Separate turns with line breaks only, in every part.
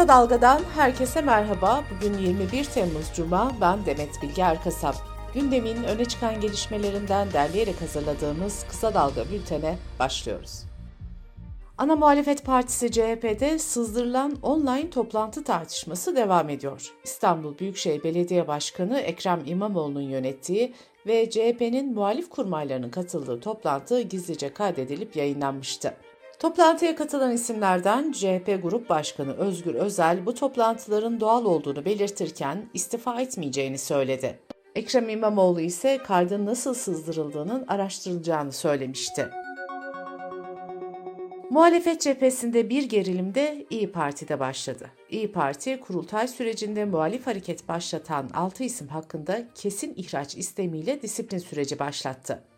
Kısa Dalga'dan herkese merhaba. Bugün 21 Temmuz Cuma. Ben Demet Bilge Erkasap. Gündemin öne çıkan gelişmelerinden derleyerek hazırladığımız Kısa Dalga bültene başlıyoruz. Ana Muhalefet Partisi CHP'de sızdırılan online toplantı tartışması devam ediyor. İstanbul Büyükşehir Belediye Başkanı Ekrem İmamoğlu'nun yönettiği ve CHP'nin muhalif kurmaylarının katıldığı toplantı gizlice kaydedilip yayınlanmıştı. Toplantıya katılan isimlerden CHP Grup Başkanı Özgür Özel bu toplantıların doğal olduğunu belirtirken istifa etmeyeceğini söyledi. Ekrem İmamoğlu ise kaydın nasıl sızdırıldığının araştırılacağını söylemişti. Muhalefet cephesinde bir gerilim de İyi Parti'de başladı. İyi Parti, kurultay sürecinde muhalif hareket başlatan 6 isim hakkında kesin ihraç istemiyle disiplin süreci başlattı.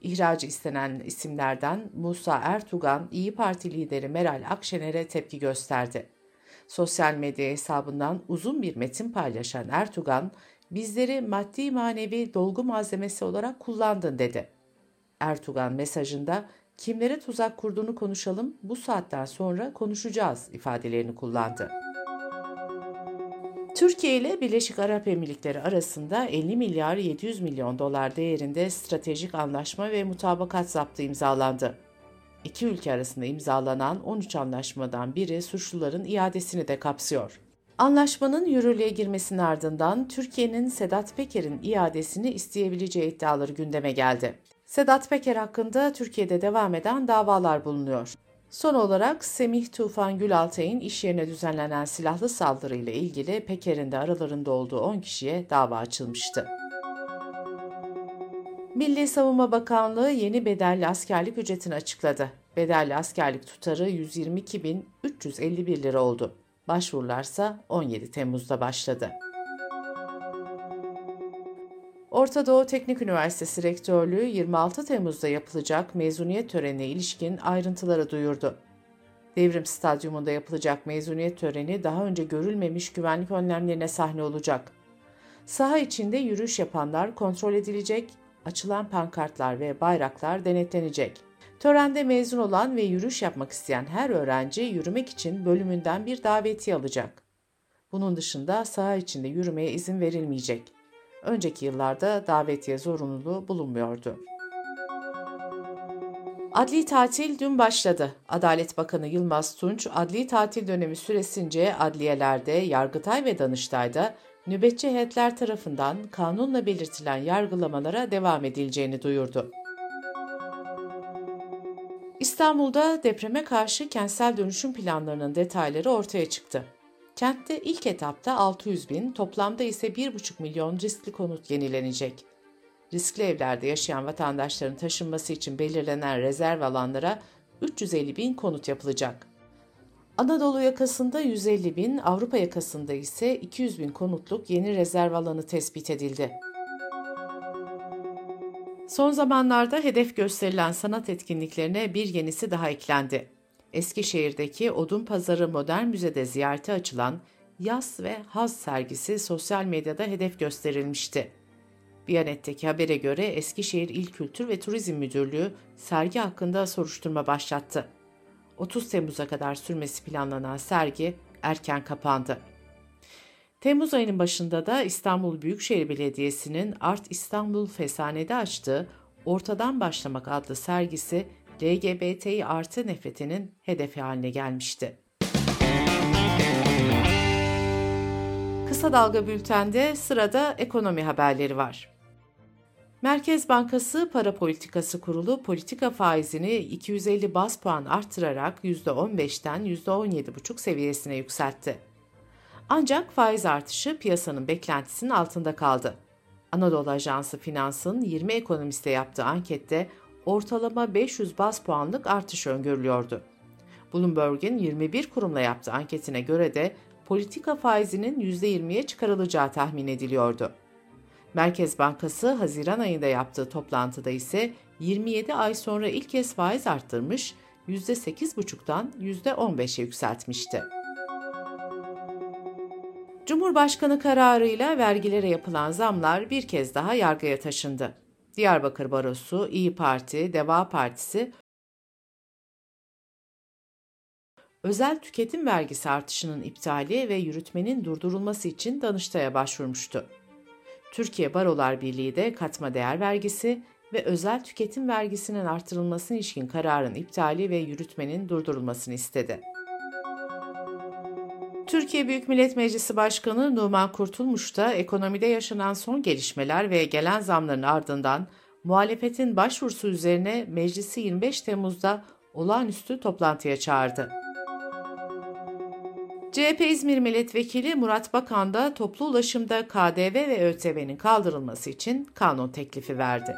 İhracı istenen isimlerden Musa Ertuğan, İyi Parti lideri Meral Akşener'e tepki gösterdi. Sosyal medya hesabından uzun bir metin paylaşan Ertuğan, bizleri maddi manevi dolgu malzemesi olarak kullandın dedi. Ertuğan mesajında kimlere tuzak kurduğunu konuşalım, bu saatten sonra konuşacağız ifadelerini kullandı. Türkiye ile Birleşik Arap Emirlikleri arasında 50 milyar 700 milyon dolar değerinde stratejik anlaşma ve mutabakat zaptı imzalandı. İki ülke arasında imzalanan 13 anlaşmadan biri suçluların iadesini de kapsıyor. Anlaşmanın yürürlüğe girmesinin ardından Türkiye'nin Sedat Peker'in iadesini isteyebileceği iddiaları gündeme geldi. Sedat Peker hakkında Türkiye'de devam eden davalar bulunuyor. Son olarak Semih Tufan Gülaltay'ın iş yerine düzenlenen silahlı saldırıyla ilgili Peker'in de aralarında olduğu 10 kişiye dava açılmıştı. Milli Savunma Bakanlığı yeni bedelli askerlik ücretini açıkladı. Bedelli askerlik tutarı 122.351 lira oldu. Başvurularsa 17 Temmuz'da başladı. Orta Doğu Teknik Üniversitesi Rektörlüğü 26 Temmuz'da yapılacak mezuniyet törenine ilişkin ayrıntıları duyurdu. Devrim Stadyumunda yapılacak mezuniyet töreni daha önce görülmemiş güvenlik önlemlerine sahne olacak. Saha içinde yürüyüş yapanlar kontrol edilecek, açılan pankartlar ve bayraklar denetlenecek. Törende mezun olan ve yürüyüş yapmak isteyen her öğrenci yürümek için bölümünden bir davetiye alacak. Bunun dışında saha içinde yürümeye izin verilmeyecek. Önceki yıllarda davetiye zorunluluğu bulunmuyordu. Adli tatil dün başladı. Adalet Bakanı Yılmaz Tunç, adli tatil dönemi süresince adliyelerde, Yargıtay ve Danıştay'da nöbetçi heyetler tarafından kanunla belirtilen yargılamalara devam edileceğini duyurdu. İstanbul'da depreme karşı kentsel dönüşüm planlarının detayları ortaya çıktı. Kentte ilk etapta 600 bin, toplamda ise 1,5 milyon riskli konut yenilenecek. Riskli evlerde yaşayan vatandaşların taşınması için belirlenen rezerv alanlara 350 bin konut yapılacak. Anadolu yakasında 150 bin, Avrupa yakasında ise 200 bin konutluk yeni rezerv alanı tespit edildi. Son zamanlarda hedef gösterilen sanat etkinliklerine bir yenisi daha eklendi. Eskişehir'deki Odun Pazarı Modern Müze'de ziyarete açılan Yaz ve Haz sergisi sosyal medyada hedef gösterilmişti. Biyanet'teki habere göre Eskişehir İl Kültür ve Turizm Müdürlüğü sergi hakkında soruşturma başlattı. 30 Temmuz'a kadar sürmesi planlanan sergi erken kapandı. Temmuz ayının başında da İstanbul Büyükşehir Belediyesi'nin Art İstanbul Fesane'de açtığı Ortadan Başlamak adlı sergisi LGBTİ artı nefretinin hedefi haline gelmişti. Kısa Dalga Bülten'de sırada ekonomi haberleri var. Merkez Bankası Para Politikası Kurulu politika faizini 250 bas puan arttırarak %15'ten %17,5 seviyesine yükseltti. Ancak faiz artışı piyasanın beklentisinin altında kaldı. Anadolu Ajansı Finans'ın 20 ekonomiste yaptığı ankette ortalama 500 bas puanlık artış öngörülüyordu. Bloomberg'in 21 kurumla yaptığı anketine göre de politika faizinin %20'ye çıkarılacağı tahmin ediliyordu. Merkez Bankası Haziran ayında yaptığı toplantıda ise 27 ay sonra ilk kez faiz arttırmış, %8,5'tan %15'e yükseltmişti. Cumhurbaşkanı kararıyla vergilere yapılan zamlar bir kez daha yargıya taşındı. Diyarbakır Barosu, İyi Parti, Deva Partisi özel tüketim vergisi artışının iptali ve yürütmenin durdurulması için Danıştay'a başvurmuştu. Türkiye Barolar Birliği de katma değer vergisi ve özel tüketim vergisinin artırılmasına ilişkin kararın iptali ve yürütmenin durdurulmasını istedi. Türkiye Büyük Millet Meclisi Başkanı Numan Kurtulmuş da ekonomide yaşanan son gelişmeler ve gelen zamların ardından muhalefetin başvurusu üzerine meclisi 25 Temmuz'da olağanüstü toplantıya çağırdı. CHP İzmir Milletvekili Murat Bakan da toplu ulaşımda KDV ve ÖTV'nin kaldırılması için kanun teklifi verdi.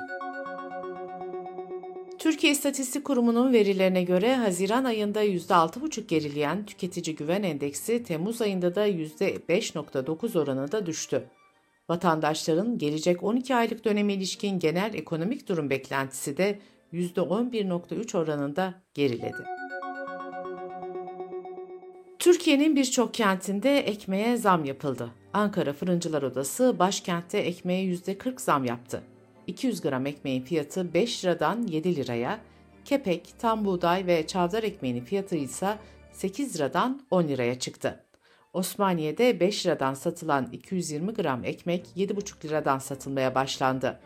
Türkiye İstatistik Kurumu'nun verilerine göre Haziran ayında %6,5 gerileyen tüketici güven endeksi Temmuz ayında da %5,9 oranında düştü. Vatandaşların gelecek 12 aylık döneme ilişkin genel ekonomik durum beklentisi de %11,3 oranında geriledi. Türkiye'nin birçok kentinde ekmeğe zam yapıldı. Ankara Fırıncılar Odası başkentte ekmeğe %40 zam yaptı. 200 gram ekmeğin fiyatı 5 liradan 7 liraya, kepek, tam buğday ve çavdar ekmeğinin fiyatı ise 8 liradan 10 liraya çıktı. Osmaniye'de 5 liradan satılan 220 gram ekmek 7,5 liradan satılmaya başlandı.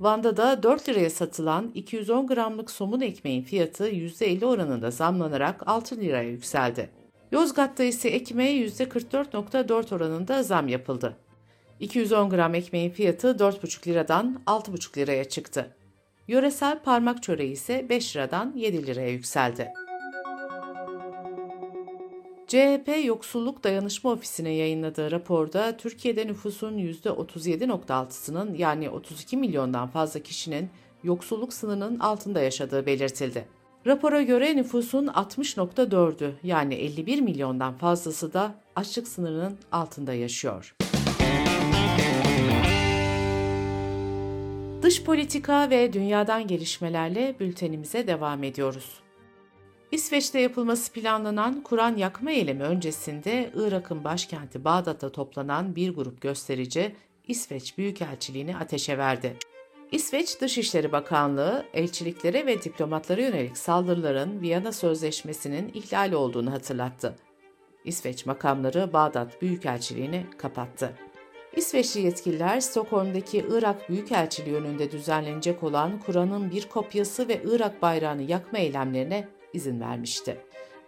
Van'da da 4 liraya satılan 210 gramlık somun ekmeğin fiyatı %50 oranında zamlanarak 6 liraya yükseldi. Yozgat'ta ise ekmeğe %44.4 oranında zam yapıldı. 210 gram ekmeğin fiyatı 4,5 liradan 6,5 liraya çıktı. Yöresel parmak çöreği ise 5 liradan 7 liraya yükseldi. CHP Yoksulluk Dayanışma Ofisi'ne yayınladığı raporda Türkiye'de nüfusun %37.6'sının yani 32 milyondan fazla kişinin yoksulluk sınırının altında yaşadığı belirtildi. Rapora göre nüfusun 60.4'ü yani 51 milyondan fazlası da açlık sınırının altında yaşıyor. Dış politika ve dünyadan gelişmelerle bültenimize devam ediyoruz. İsveç'te yapılması planlanan Kur'an yakma eylemi öncesinde Irak'ın başkenti Bağdat'ta toplanan bir grup gösterici İsveç Büyükelçiliğini ateşe verdi. İsveç Dışişleri Bakanlığı, elçiliklere ve diplomatlara yönelik saldırıların Viyana Sözleşmesi'nin ihlali olduğunu hatırlattı. İsveç makamları Bağdat Büyükelçiliğini kapattı. İsveçli yetkililer Stockholm'daki Irak Büyükelçiliği önünde düzenlenecek olan Kur'an'ın bir kopyası ve Irak bayrağını yakma eylemlerine izin vermişti.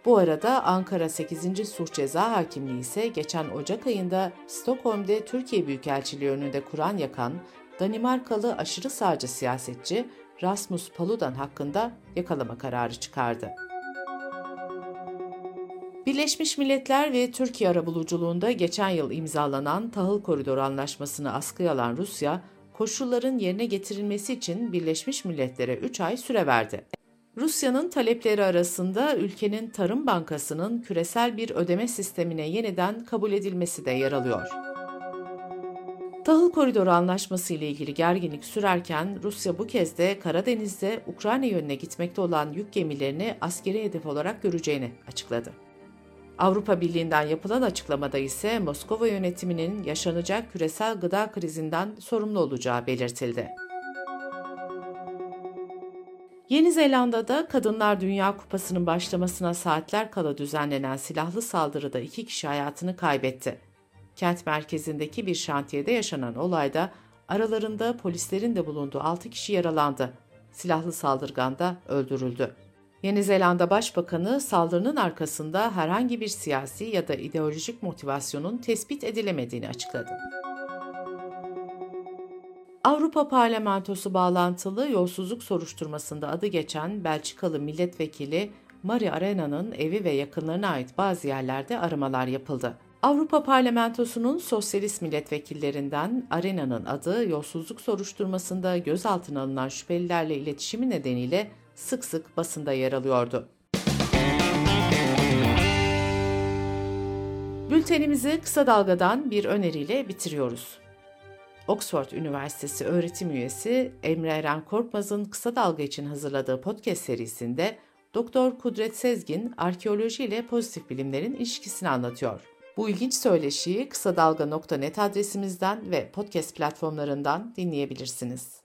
Bu arada Ankara 8. Suç Ceza Hakimliği ise geçen Ocak ayında Stockholm'de Türkiye Büyükelçiliği önünde Kur'an yakan Danimarkalı aşırı sağcı siyasetçi Rasmus Paludan hakkında yakalama kararı çıkardı. Birleşmiş Milletler ve Türkiye arabuluculuğunda geçen yıl imzalanan Tahıl Koridoru Anlaşması'nı askıya alan Rusya, koşulların yerine getirilmesi için Birleşmiş Milletler'e 3 ay süre verdi. Rusya'nın talepleri arasında ülkenin Tarım Bankası'nın küresel bir ödeme sistemine yeniden kabul edilmesi de yer alıyor. Tahıl Koridoru Anlaşması ile ilgili gerginlik sürerken Rusya bu kez de Karadeniz'de Ukrayna yönüne gitmekte olan yük gemilerini askeri hedef olarak göreceğini açıkladı. Avrupa Birliği'nden yapılan açıklamada ise Moskova yönetiminin yaşanacak küresel gıda krizinden sorumlu olacağı belirtildi. Yeni Zelanda'da Kadınlar Dünya Kupası'nın başlamasına saatler kala düzenlenen silahlı saldırıda iki kişi hayatını kaybetti. Kent merkezindeki bir şantiyede yaşanan olayda aralarında polislerin de bulunduğu 6 kişi yaralandı. Silahlı saldırgan da öldürüldü. Yeni Zelanda Başbakanı saldırının arkasında herhangi bir siyasi ya da ideolojik motivasyonun tespit edilemediğini açıkladı. Avrupa Parlamentosu bağlantılı yolsuzluk soruşturmasında adı geçen Belçikalı milletvekili Marie Arena'nın evi ve yakınlarına ait bazı yerlerde aramalar yapıldı. Avrupa Parlamentosu'nun sosyalist milletvekillerinden Arena'nın adı yolsuzluk soruşturmasında gözaltına alınan şüphelilerle iletişimi nedeniyle sık sık basında yer alıyordu. Bültenimizi kısa dalgadan bir öneriyle bitiriyoruz. Oxford Üniversitesi öğretim üyesi Emre Eren Korkmaz'ın Kısa Dalga için hazırladığı podcast serisinde Doktor Kudret Sezgin arkeoloji ile pozitif bilimlerin ilişkisini anlatıyor. Bu ilginç söyleşiyi kısa dalga.net adresimizden ve podcast platformlarından dinleyebilirsiniz.